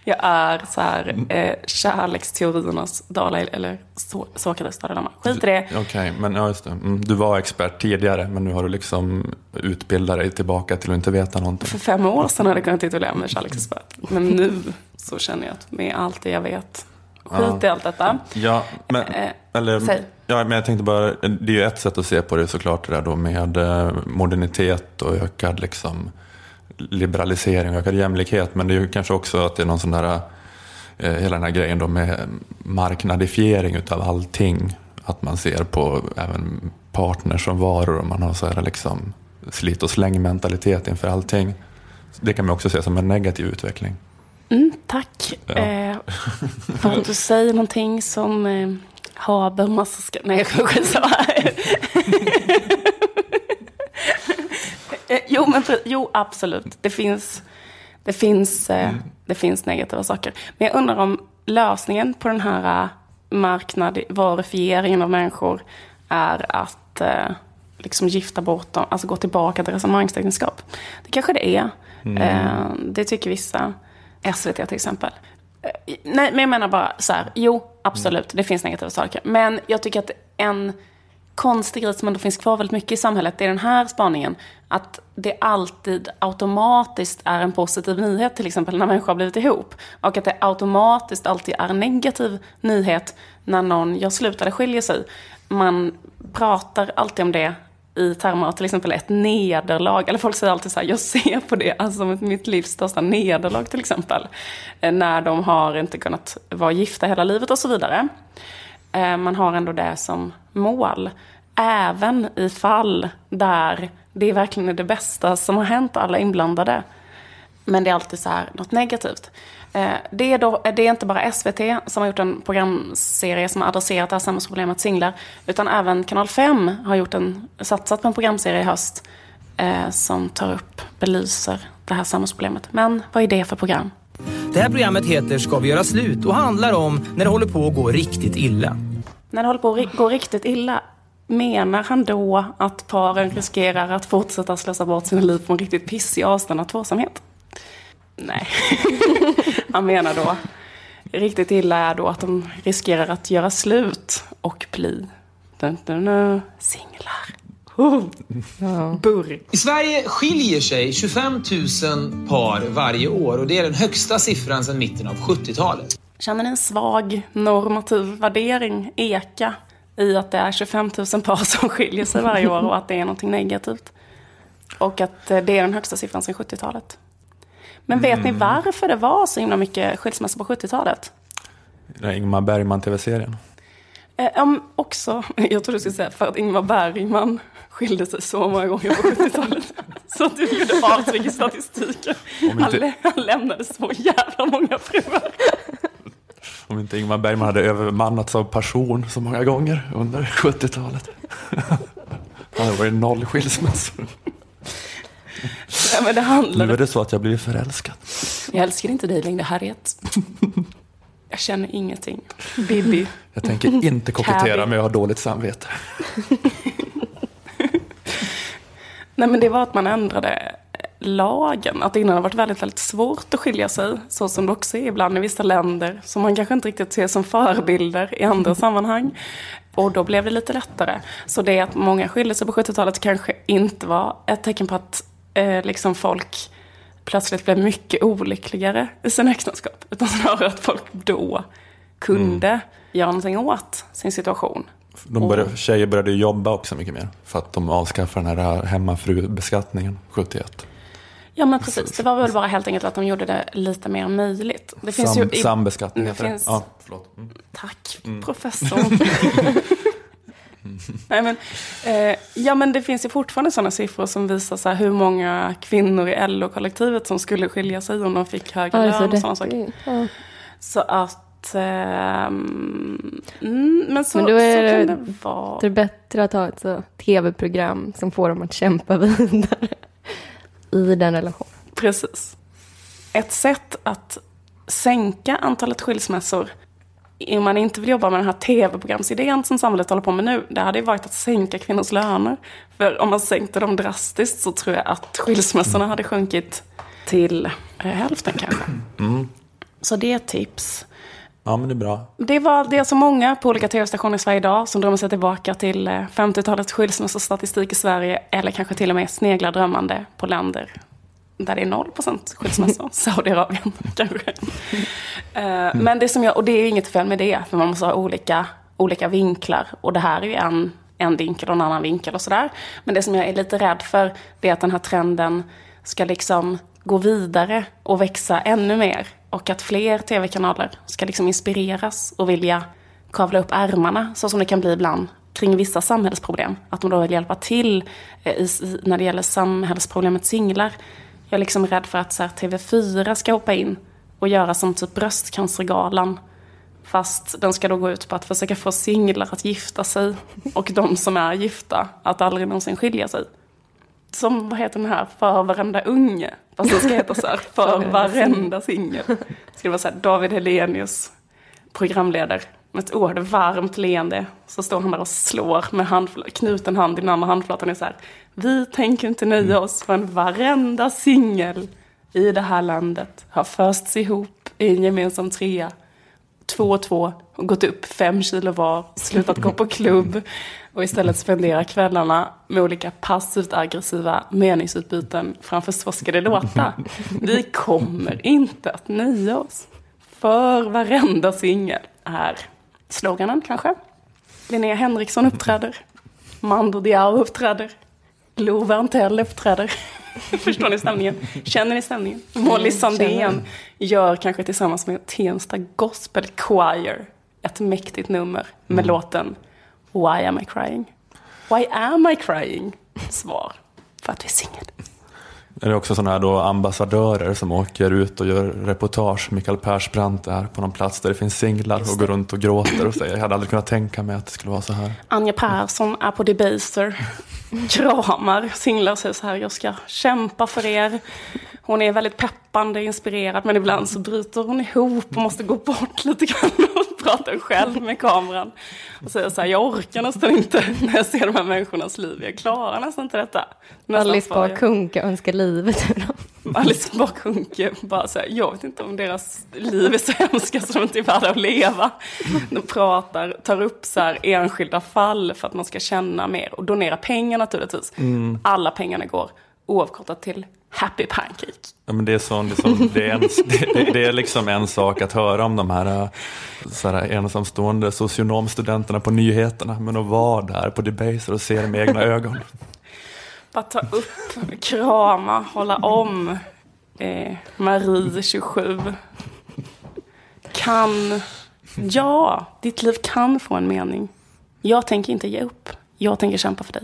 jag är så här, eh, kärleksteoriernas Dalai, eller So- Sokrates Dalai Lama. Skit i det. Okej, men ja, just det. Mm, du var expert tidigare, men nu har du liksom utbildat dig tillbaka till att inte veta någonting. För fem år sedan hade jag kunnat titulera mig kärleksexpert. Men nu så känner jag att med allt det jag vet, skit Ja. i allt detta. Ja, men, Eh, eller, säg. ja, men jag tänkte bara, det är ju ett sätt att se på det såklart, det där då med eh, modernitet och ökad liksom, liberalisering och ökad jämlikhet. Men det är ju kanske också att det är någon sån där, eh, hela den här grejen då med marknadifiering utav allting. Att man ser på även partners som varor och man har så här liksom slit och släng mentalitet inför allting. Det kan man också se som en negativ utveckling. Mm, tack Ja. eh, för att du säger någonting som eh, Habermas ska... Nej, skitsamma. Eh, jo, men jo, absolut. Det finns, det, finns, eh, det finns negativa saker. Men jag undrar om lösningen på den här eh, marknad, varufieringen av människor är att eh, liksom gifta bort dem, alltså gå tillbaka till resonemangsäktenskap. Det kanske det är. Eh, det tycker vissa. SVT till exempel. Eh, nej, men jag menar bara så här, jo, absolut, det finns negativa saker. Men jag tycker att en konstig grej som ändå finns kvar väldigt mycket i samhället, det är den här spaningen. Att det alltid automatiskt är en positiv nyhet, till exempel när människor har blivit ihop. Och att det automatiskt alltid är en negativ nyhet när någon gör slut eller skiljer sig. Man pratar alltid om det i termer av till exempel ett nederlag. Eller folk säger alltid så här, jag ser på det alltså, som mitt livs största nederlag till exempel. Eh, när de har inte kunnat vara gifta hela livet och så vidare. Eh, man har ändå det som mål. Även i fall där det verkligen är det bästa som har hänt alla inblandade. Men det är alltid så här något negativt. Eh, det är, då, det är inte bara SVT som har gjort en programserie som har adresserat det här samhällsproblemet singlar. Utan även Kanal 5 har gjort en, satsat på en programserie i höst eh, som tar upp, belyser det här samhällsproblemet. Men vad är det för program? Det här programmet heter Ska vi göra slut och handlar om när det håller på att gå riktigt illa. När det håller på att gå riktigt illa, menar han då att paren riskerar att fortsätta slösa bort sina liv på en riktigt pissig avstånd av tvåsamhet? Nej. Han menar då, riktigt illa är då att de riskerar att göra slut och bli dun, dun, dun, singlar. Oh. Burr. I Sverige skiljer sig 25 000 par varje år och det är den högsta siffran sedan mitten av 70-talet. Känner ni en svag normativ värdering eka i att det är 25 000 par som skiljer sig varje år och att det är någonting negativt? Och att eh, det är den högsta siffran sedan 70-talet. Men vet Mm. ni varför det var så himla mycket skilsmässor på 70-talet? Den här Ingmar Bergman-tv-serien. Eh, um, också, jag tror du skulle säga för att Ingmar Bergman skilde sig så många gånger på 70-talet. så att du gjorde avtryck i statistiken. Om Han, inte- lä- han lämnade så jävla många fruar. Om inte Ingmar Bergman hade övermannats av passion så många gånger under 70-talet. Det hade varit noll skilsmässor. Ja, men det Nu handlade... är det så att jag blir förälskad. Jag älskar inte dig längre, Harriet. Jag känner ingenting. Bibi. Jag tänker inte kokettera men jag har dåligt samvete. Nej men det var att man ändrade lagen. Att det innan har varit väldigt, väldigt svårt att skilja sig. Så som det också är ibland i vissa länder. Som man kanske inte riktigt ser som förebilder i andra sammanhang. Och då blev det lite lättare. Så det att många skilde sig på 70-talet kanske inte var ett tecken på att eh, liksom folk plötsligt blev mycket olyckligare i sina äktenskap. Utan snarare att folk då kunde göra någonting åt sin situation. De började, tjejer började jobba också mycket mer. För att de avskaffade den här hemmafrubeskattningen 71. Ja men precis, det var väl bara helt enkelt att de gjorde det lite mer möjligt. Det finns Sam, ju i- Sambeskattning heter det. finns- Ja, förlåt. Mm. Tack Mm. professor. Nej, men, eh, ja men det finns ju fortfarande sådana siffror som visar så här, hur många kvinnor i LO-kollektivet som skulle skilja sig om de fick högre Alltså, lön och det- sådana saker. ja. Så att... mm, men så, Men då är kan det, det vara. det är bättre att ha ett så tv-program som får dem att kämpa vidare i den relationen. Precis. Ett sätt att sänka antalet skilsmässor om man inte vill jobba med den här tv-programsidén som samhället håller på med nu, det hade ju varit att sänka kvinnors löner. För om man sänkte dem drastiskt så tror jag att skilsmässorna hade sjunkit till eh, hälften kanske. Mm. Så det är ett tips. Ja, men det är bra. Det, var, det är så många på olika tv-stationer i Sverige idag som drömmer sig tillbaka till eh, 50-talets skilsmässostatistik i Sverige. Eller kanske till och med sneglar drömmande på länder där det är 0% skilsmässor. Saudiarabien kanske. Eh, Men det som jag, och det är ju inget fel med det, för man måste ha olika, olika vinklar. Och det här är ju en, en vinkel och en annan vinkel och sådär. Men det som jag är lite rädd för, det är att den här trenden ska liksom gå vidare och växa ännu mer. Och att fler tv-kanaler ska liksom inspireras och vilja kavla upp ärmarna, så som det kan bli ibland kring vissa samhällsproblem. Att de då vill hjälpa till eh, i, när det gäller samhällsproblemet singlar. Jag är liksom rädd för att så här, TV4 ska hoppa in och göra som typ Bröstcancergalan. Fast den ska då gå ut på att försöka få singlar att gifta sig och de som är gifta att aldrig någonsin skilja sig. Som, vad heter den här, för varenda unge. Fast det ska heta så här, för varenda singel. Det ska vara så här, David Helenius, programledare, med ett oerhört varmt leende. Så står han där och slår med handfl- knuten hand i den andra handflatan. Och så här, vi tänker inte nöja oss förrän varenda singel i det här landet har fösts ihop i en gemensam trea. två och två och gått upp fem kilo var, slutat gå på klubb och istället spendera kvällarna med olika passivt aggressiva meningsutbyten framför Så ska det låta. Vi kommer inte att nöja oss. För varenda singel är sloganen kanske. Linnea Henriksson uppträder. Mando Diao uppträder. Lo Werntell uppträder. Förstår ni stämningen? Känner ni stämningen? Molly Sandén gör kanske tillsammans med Tensta Gospel Choir ett mäktigt nummer med låten Why am I crying? Why am I crying? Svar, för att vi är singel. Är det också sådana här då ambassadörer som åker ut och gör reportage? Mikael Persbrandt är på någon plats där det finns singlar och går runt och gråter och säger jag hade aldrig kunnat tänka mig att det skulle vara så här. Anja Persson är på Debaser, kramar singlar och säger så här, jag ska kämpa för er. Hon är väldigt peppande, inspirerad, men ibland så bryter hon ihop och måste gå bort lite grann och prata själv med kameran. Och säger så här, jag orkar nästan inte när jag ser de här människornas liv, jag klarar nästan inte detta. Nästan Alice Bah Kuhnke önskar livet ur dem. Alice Bah Kuhnke bara så här, jag vet inte om deras liv är så hemska så de inte är värda att leva. De pratar, tar upp så här enskilda fall för att man ska känna mer och donera pengar naturligtvis. Mm. Alla pengarna går oavkortat till Happy Pancake. Ja, men det, är sån, liksom, det, är en, det, det är liksom en sak att höra om de här, äh, så här ensamstående socionomstudenterna på nyheterna, men att vara där på Debaser och se det med egna ögon. Bara ta upp, krama, hålla om eh, Marie 27. Kan, ja, ditt liv kan få en mening. Jag tänker inte ge upp. Jag tänker kämpa för dig.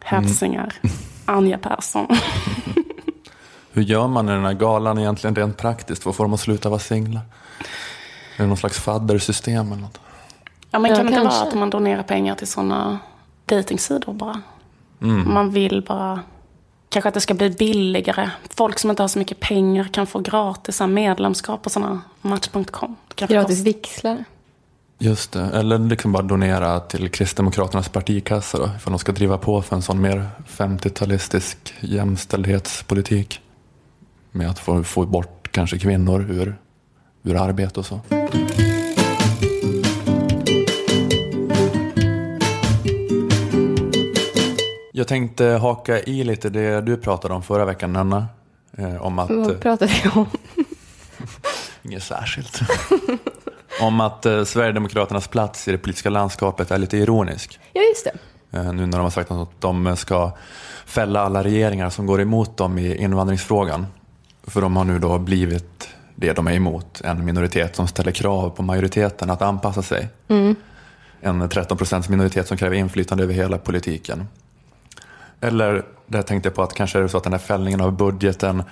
Hälsningar, Anja Persson. Hur gör man i den här galan egentligen rent praktiskt för att få dem att sluta vara singlar? Är det någon slags faddersystem eller något? Ja, men Ja, kan det inte vara att man donerar pengar till sådana dejtingsidor bara? Mm. Man vill bara... Kanske att det ska bli billigare. Folk som inte har så mycket pengar kan få gratis medlemskap på sådana Match.com. Det kanske Gratis vixlar. Just det, eller liksom bara donera till Kristdemokraternas partikassa då, ifall de ska driva på för en sån mer 50-talistisk jämställdhetspolitik. Med att få, få bort kanske kvinnor ur, ur arbete och så. Jag tänkte haka i lite det du pratade om förra veckan, Nanna. Eh, om att... Vad pratar vi om? Inget särskilt. om att eh, Sverigedemokraternas plats i det politiska landskapet är lite ironisk. Ja, just det. Eh, nu när de har sagt att de ska fälla alla regeringar som går emot dem i invandringsfrågan. För de har nu då blivit det de är emot, en minoritet som ställer krav på majoriteten att anpassa sig. Mm. En 13 procents minoritet som kräver inflytande över hela politiken. Eller där tänkte jag på att kanske är det så att den här fällningen av budgeten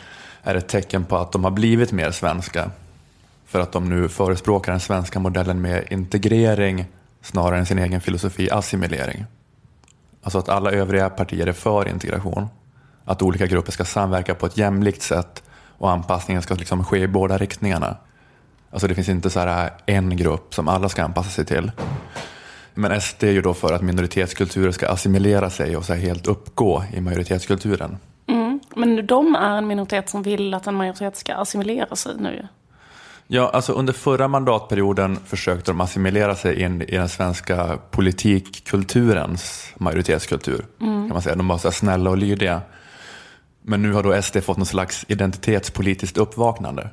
är ett tecken på att de har blivit mer svenska. För att de nu förespråkar den svenska modellen med integrering snarare än sin egen filosofi assimilering. Alltså att alla övriga partier är för integration. Att olika grupper ska samverka på ett jämlikt sätt och anpassningen ska liksom ske i båda riktningarna. Alltså det finns inte så här en grupp som alla ska anpassa sig till. Men SD är ju då för att minoritetskulturer ska assimilera sig och så här helt uppgå i majoritetskulturen. Mm. Men de är en minoritet som vill att en majoritet ska assimilera sig nu. Ja, alltså under förra mandatperioden försökte de assimilera sig in i den svenska politikkulturens majoritetskultur. Mm. Kan man säga. De var så här snälla och lydiga. Men nu har då SD fått någon slags identitetspolitiskt uppvaknande.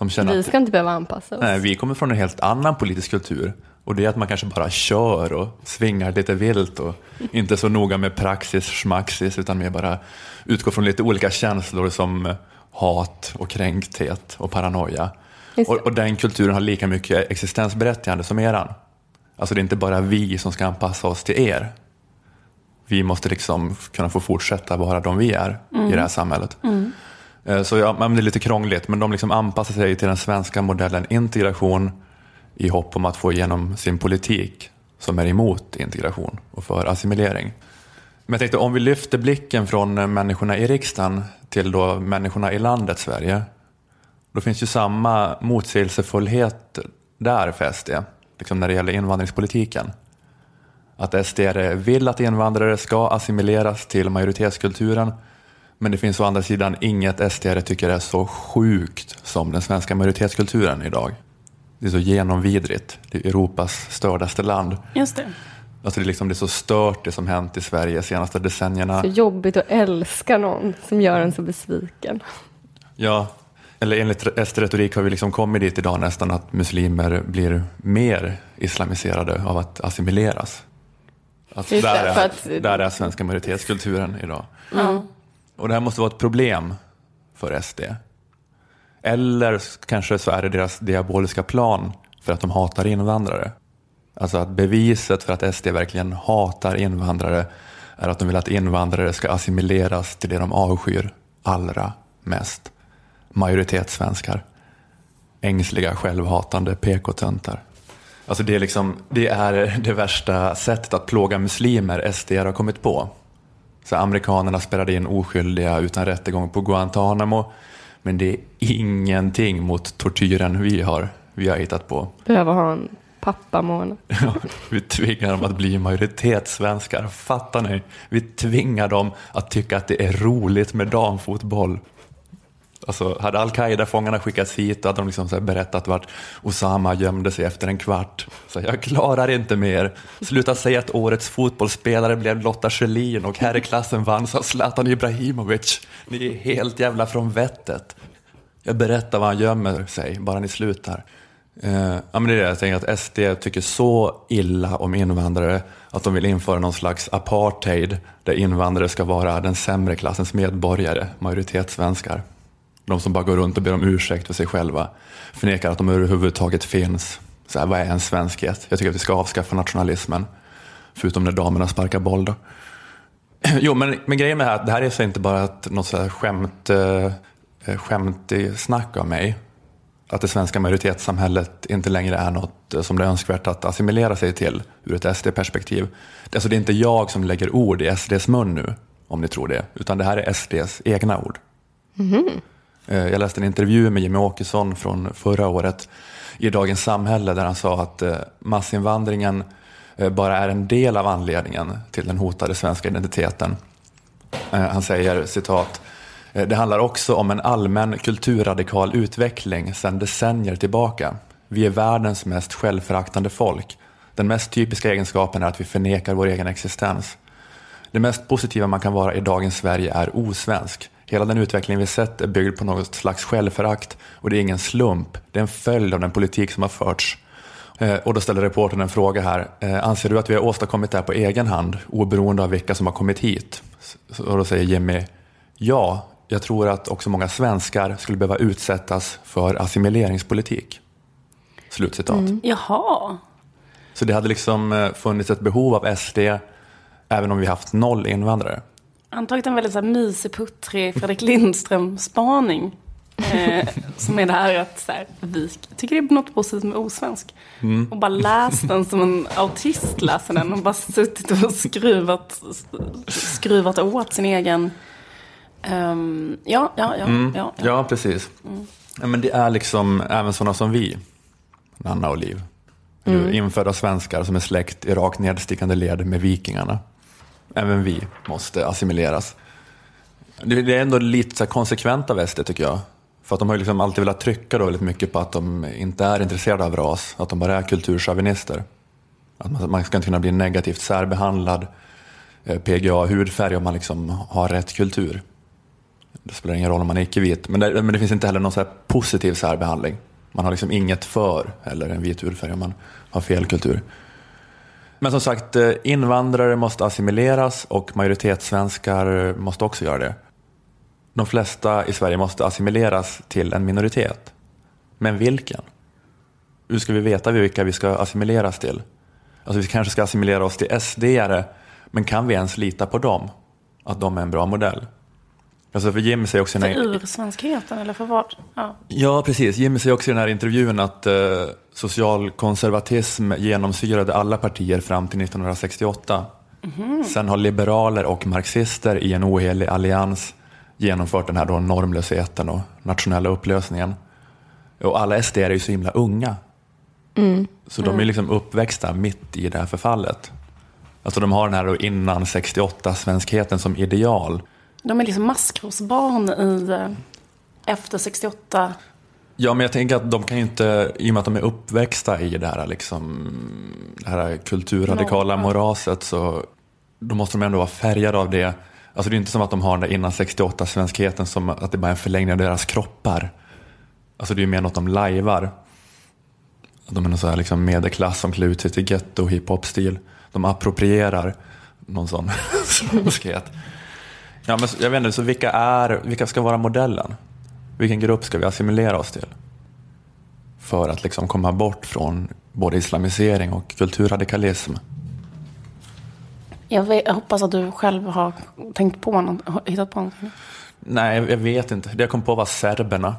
Vi att ska inte behöva anpassa oss. nej, vi kommer från en helt annan politisk kultur. Och det är att man kanske bara kör och svingar lite vilt och inte så noga med praxis, schmaxis, utan mer bara utgår från lite olika känslor som hat och kränkthet och paranoia. Och, och den kulturen har lika mycket existensberättigande som eran. Alltså det är inte bara vi som ska anpassa oss till er. Vi måste liksom kunna få fortsätta vara de vi är i det här samhället. Mm. Eh, Så ja, men det är lite krångligt, men de liksom anpassar sig till den svenska modellen integration i hopp om att få igenom sin politik som är emot integration och för assimilering. Men jag tänkte om vi lyfter blicken från människorna i riksdagen till då människorna i landet Sverige. Då finns ju samma motsägelsefullhet där för SD, liksom när det gäller invandringspolitiken. Att SD vill att invandrare ska assimileras till majoritetskulturen men det finns å andra sidan inget SD tycker är så sjukt som den svenska majoritetskulturen idag det är så genomvidrigt. Det är Europas stördaste land. Just det. Alltså det, är liksom, det är så stört det som hänt i Sverige de senaste decennierna. Så jobbigt att älska någon som gör en så besviken. Ja, eller enligt SD-retorik har vi liksom kommit dit idag nästan att muslimer blir mer islamiserade av att assimileras. Alltså där, är, att- där är svenska majoritetskulturen idag. Mm. Och det här måste vara ett problem för SD. Eller kanske så är det deras diaboliska plan för att de hatar invandrare. Alltså att beviset för att SD verkligen hatar invandrare är att de vill att invandrare ska assimileras till det de avskyr allra mest. Majoritetssvenskar. Ängsliga, självhatande PK-töntar. Alltså det, är liksom, det är det värsta sättet att plåga muslimer SD har kommit på. Så amerikanerna spärrade in oskyldiga utan rättegång på Guantanamo. Men det är ingenting mot tortyren vi har, vi har hittat på. Behöver ha en pappamånad. Vi tvingar dem att bli majoritetssvenskar, fattar ni? Vi tvingar dem att tycka att det är roligt med damfotboll. Alltså, hade al-Qaida-fångarna skickats hit, då hade de liksom så här berättat vart Osama gömde sig efter en kvart. Så jag klarar inte mer. Sluta säga att årets fotbollsspelare blev Lotta Schelin och herrklassen vanns av Zlatan Ibrahimovic. Ni är helt jävla från vettet. Jag berättar var han gömmer sig, bara ni slutar. Eh, ja, men det är det jag tänker, att SD tycker så illa om invandrare att de vill införa någon slags apartheid där invandrare ska vara den sämre klassens medborgare, majoritetssvenskar. De som bara går runt och ber om ursäkt för sig själva, förnekar att de överhuvudtaget finns. Så här, vad är en svenskhet? Jag tycker att vi ska avskaffa nationalismen, förutom när damerna sparkar boll. Då. Jo, men, men grejen med det här, det här är så inte bara ett, något så här skämt, eh, skämt i snack av mig. Att det svenska majoritetssamhället inte längre är något eh, som det är önskvärt att assimilera sig till ur ett SD-perspektiv. Det, alltså, det är inte jag som lägger ord i SDs mun nu, om ni tror det, utan det här är SDs egna ord. Eh, Eh, jag läste en intervju med Jimmy Åkesson från förra året i Dagens Samhälle där han sa att eh, massinvandringen eh, bara är en del av anledningen till den hotade svenska identiteten. Han säger citat det handlar också om en allmän kulturradikal utveckling sedan decennier tillbaka. Vi är världens mest självföraktande folk. Den mest typiska egenskapen är att vi förnekar vår egen existens. Det mest positiva man kan vara i dagens Sverige är osvensk. Hela den utveckling vi sett är byggd på något slags självförakt och det är ingen slump. Det är en följd av den politik som har förts. Eh, Och då ställer reportern en fråga här. Eh, Anser du att vi har åstadkommit det här på egen hand, oberoende av vilka som har kommit hit? Och då säger Jimmy, ja, jag tror att också många svenskar skulle behöva utsättas för assimileringspolitik. Slutcitat. Jaha. Så det hade liksom eh, funnits ett behov av SD, även om vi haft noll invandrare. Han har tagit en väldigt så här, mysig, puttrig Fredrik Lindström-spaning. Eh, som är det här att så här, vi tycker det är något positivt med osvensk. Mm. Och bara läst den som en autist läser den och bara suttit och skruvat, skruvat åt sin egen... Ehm, ja, ja, ja. Mm. ja, ja. Ja, precis. Ja, men det är liksom även sådana som vi, Nanna och Liv. Mm. Infödda svenskar som är släkt i rakt nedstickande led med vikingarna. Även vi måste assimileras. Det är ändå lite så konsekvent av SD tycker jag. För att de har ju liksom alltid velat trycka då väldigt mycket på att de inte är intresserade av ras, att de bara är kulturchauvinister. Att man, man ska inte kunna bli negativt särbehandlad, eh, PGA, hudfärg om man liksom har rätt kultur. Det spelar ingen roll om man är icke-vit. Men det, men det finns inte heller någon så här positiv särbehandling. Man har liksom inget för eller en vit hudfärg om man har fel kultur. Men som sagt, eh, invandrare måste assimileras och majoritetssvenskar måste också göra det. De flesta i Sverige måste assimileras till en minoritet. Men vilken? Hur ska vi veta vilka vi ska assimileras till? Alltså vi kanske ska assimilera oss till SD-are, men kan vi ens lita på dem? Att de är en bra modell? Alltså för Jimmy säger också För här- ursvenskheten eller för vad? Ja. Ja, precis. Jimmy säger också i den här intervjun att eh, socialkonservatism genomsyrade alla partier fram till 1968. Mhm. Sen har liberaler och marxister i en ohelig allians genomfört den här då normlösheten och nationella upplösningen. Och alla SD är ju så himla unga. Mm. Så de är liksom uppväxta mitt i det här förfallet. Alltså de har den här då innan 68-svenskheten som ideal. De är liksom maskrosbarn i eh, efter 68. Ja, men jag tänker att de kan ju inte, i och med att de är uppväxta i det här, liksom, det här kulturradikala moraset, så då måste de ändå vara färgade av det. Alltså det är inte som att de har den där innan 68-svenskheten som att det bara är en förlängning av deras kroppar. Alltså det är ju mer något de lajvar. De är någon så här liksom medelklass som klär ut sig till getto hiphop-stil. De approprierar någon sån svenskhet. Ja, men jag vet inte, så vilka, är, vilka ska vara modellen? Vilken grupp ska vi assimilera oss till? För att liksom komma bort från både islamisering och kulturradikalism. Jag, vet, jag hoppas att du själv har tänkt på något, hittat på något. Nej, jag vet inte. Det jag kom på var serberna.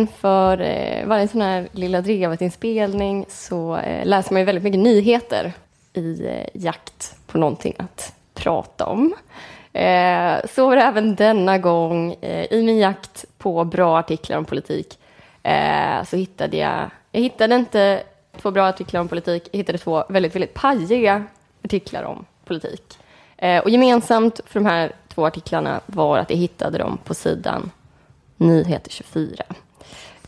Inför eh, varje sån här Lilla Drevet-inspelning så eh, läser man ju väldigt mycket nyheter i eh, jakt på någonting att prata om. Eh, så var det även denna gång. Eh, I min jakt på bra artiklar om politik eh, så hittade jag, jag hittade inte två bra artiklar om politik, jag hittade två väldigt, väldigt pajiga artiklar om politik. Eh, och gemensamt för de här två artiklarna var att jag hittade dem på sidan Nyheter 24.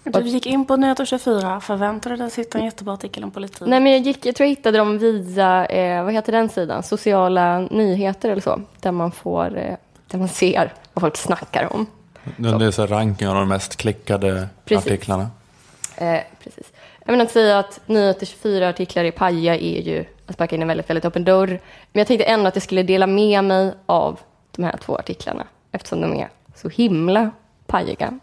Du gick in på Nyheter 24, förväntade dig att hitta en jättebra artikel om politik? Nej, men jag, gick, jag tror jag hittade dem via, eh, vad heter den sidan? Sociala nyheter eller så. Där man får, eh, där man ser vad folk snackar om. Det är så ranking av de mest klickade Precis. artiklarna. Eh, precis. Jag menar att säga att Nyheter 24-artiklar i paja är ju att sparka in en väldigt, väldigt öppen dörr. Men jag tänkte ändå att jag skulle dela med mig av de här två artiklarna eftersom de är så himla pajiga.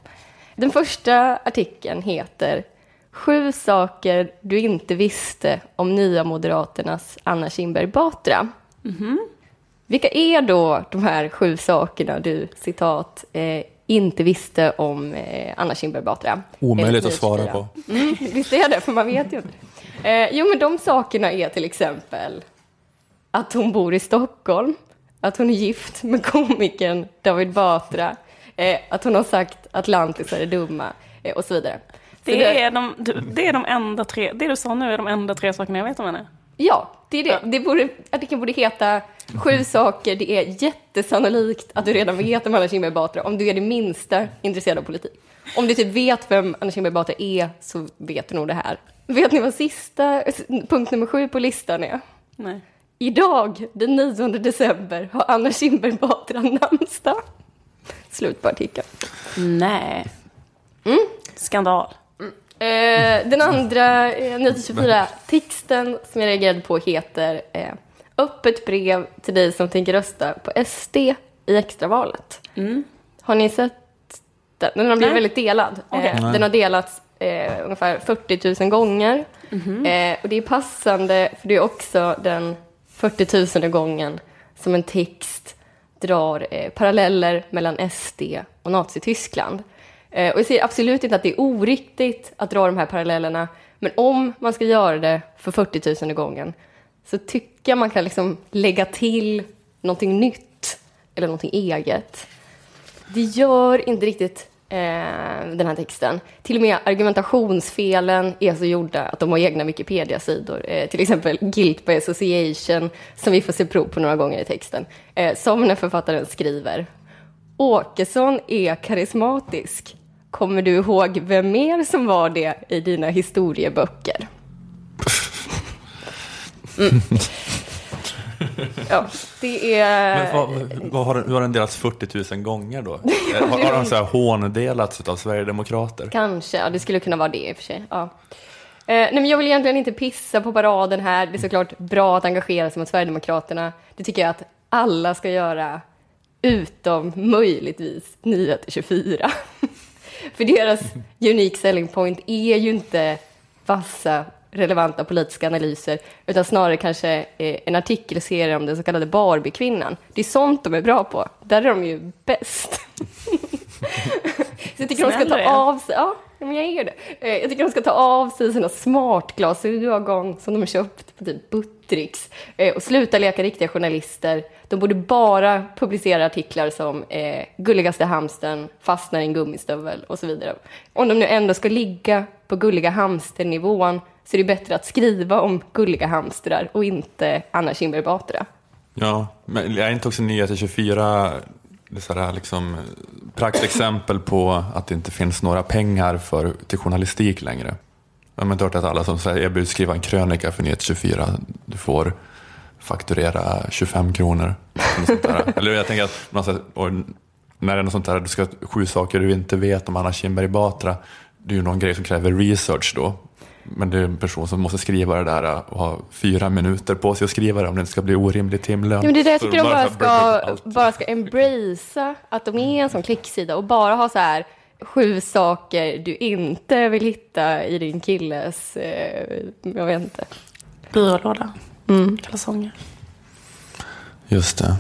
Den första artikeln heter Sju saker du inte visste om Nya Moderaternas Anna Kinberg Batra. Vilka är då de här sju sakerna du, citat, eh, inte visste om eh, Anna Kinberg Batra? Omöjligt att svara på. Mm, visst är det, för man vet ju inte. Eh, jo, men de sakerna är till exempel att hon bor i Stockholm, att hon är gift med komikern David Batra, eh, att hon har sagt att lantisar är dumma eh, och så vidare. Så Det är, de, det är de enda tre, det du sa nu är de enda tre sakerna jag vet om henne. Ja, det är det. det borde, artikeln borde heta Sju saker det är jättesannolikt att du redan vet om Anna Kinberg Batra om du är det minsta intresserad av politik. Om du typ vet vem Anna Kinberg Batra är så vet du nog det här. Vet ni vad sista, punkt nummer sju på listan är? Nej. Idag, den 9 december, har Anna Kinberg Batra namnsdag. Slut på artikeln. Nej. Skandal. Eh, den andra eh, Nyheter 24-texten som jag reagerade på heter eh, Öppet brev till dig som tänker rösta på SD i extravalet. Har ni sett den? Den har blivit Nej. väldigt delad. Okej. Eh, den har delats eh, ungefär 40 000 gånger. Eh, och det är passande, för det är också den 40 000 gången som en text drar eh, paralleller mellan SD och Nazityskland. Eh, och jag säger absolut inte att det är oriktigt att dra de här parallellerna, men om man ska göra det för 40 000 gången så tycker jag man kan liksom lägga till någonting nytt eller någonting eget. Det gör inte riktigt den här texten. Till och med argumentationsfelen är så gjorda att de har egna Wikipedia-sidor. Eh, till exempel Guilt by Association, som vi får se prov på några gånger i texten. Eh, som när författaren skriver. Åkesson är karismatisk. Kommer du ihåg vem mer som var det i dina historieböcker? Mm. Ja, det är... Vad, vad har, den- hur har den delats 40 000 gånger då? Eh, Har, har den så här håndelats av Sverigedemokrater? Kanske, ja, det skulle kunna vara det i och för sig. Ja. Eh, nej, men jag vill egentligen inte pissa på paraden här. Det är såklart bra att engagera sig mot Sverigedemokraterna. Det tycker jag att alla ska göra, utom möjligtvis Nyheter 24. För deras unique selling point är ju inte vassa, relevanta politiska analyser, utan snarare kanske eh, en artikelserie om den så kallade Barbie-kvinnan. Det är sånt de är bra på. Där är de ju bäst. Så jag tycker de ska ta av sig, ja, men jag är det. Eh, Jag tycker de ska ta av sig sina smartglasögon som de har köpt på typ Buttricks eh, och sluta leka riktiga journalister. De borde bara publicera artiklar som eh, Gulligaste hamstern, fastnar i en gummistövel och så vidare. Om de nu ändå ska ligga på Gulliga hamsternivån så är det bättre att skriva om gulliga hamstrar och inte Anna Kinberg Batra. Ja, men är inte också Nyheter 24 det så här, liksom, praktexempel på att det inte finns några pengar för, till journalistik längre? Jag har inte hört att alla som säger erbjuds skriva en krönika för Nyheter 24, du får fakturera 25 kronor. Eller jag tänker att man när det är något sånt där, du ska sju saker du inte vet om Anna Kinberg Batra, det är ju någon grej som kräver research då. Men det är en person som måste skriva det där och ha fyra minuter på sig att skriva det om det inte ska bli orimlig timlön. Ja, men det är det jag tycker de bara ska, bara ska embracea att de är en sån klicksida och bara ha så här sju saker du inte vill hitta i din killes, eh, jag vet inte. Byrålåda. Mm. Kalsonger. Just det.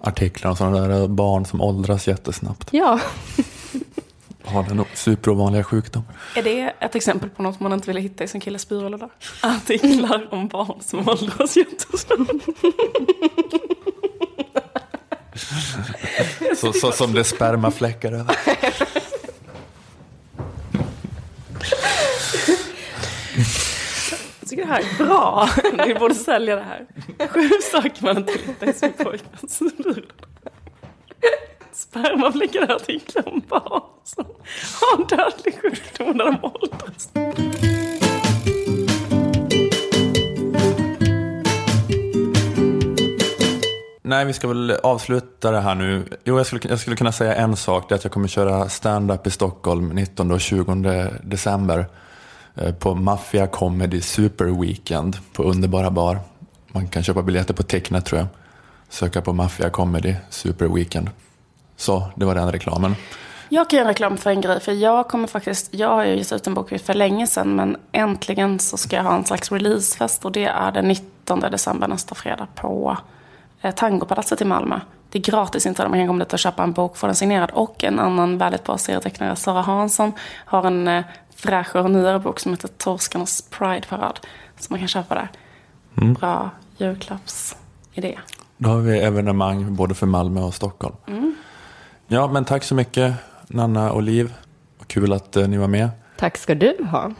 Artiklar om sådana där barn som åldras jättesnabbt. Ja. Har den superovanliga sjukdom. Är det ett exempel på något man inte vill hitta i sin killes byrålåda? Artiklar om barn som åldras jättesnabbt. Så, så som det spermafläckar över. Jag tycker det här är bra. Ni borde sälja det här. Sju saker man inte vill hitta i sin pojkväns byrålåda. Spermafläckar artiklar en barn som har en dödlig sjukdom när de åldras. Nej, vi ska väl avsluta det här nu. Jo, jag skulle, jag skulle kunna säga en sak. Det är att jag kommer köra stand-up i Stockholm 19 och 20 december. Eh, på Mafia Comedy Super Weekend på Underbara Bar. Man kan köpa biljetter på Tecknet tror jag. Söka på Mafia Comedy Super Weekend. Så, det var den reklamen. Jag kan göra reklam för en grej, för jag kommer faktiskt, jag har ju gett ut en bok för länge sedan, men äntligen så ska jag ha en slags releasefest och det är den 19 december nästa fredag på eh, Tangopalatset i Malmö. Det är gratis inte, man kan komma dit och köpa en bok, få den signerad och en annan väldigt bra serietecknare, Sara Hansson, har en eh, fräschare och nyare bok som heter Torskarnas Pride-parad, som man kan köpa där. Mm. Bra julklappsidé. Då har vi evenemang både för Malmö och Stockholm. Ja, men tack så mycket Nanna och Liv. Kul att eh, ni var med. Tack ska du ha.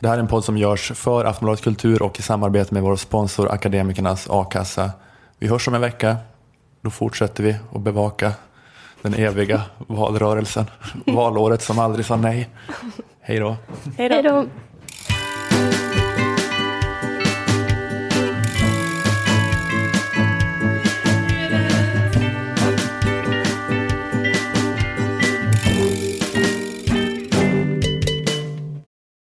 Det här är en podd som görs för Aftonbladet Kultur och i samarbete med vår sponsor Akademikernas A-kassa. Vi hörs om en vecka. Då fortsätter vi att bevaka den eviga valrörelsen. Valåret som aldrig sa nej. Hej då. Hej då. Hej då.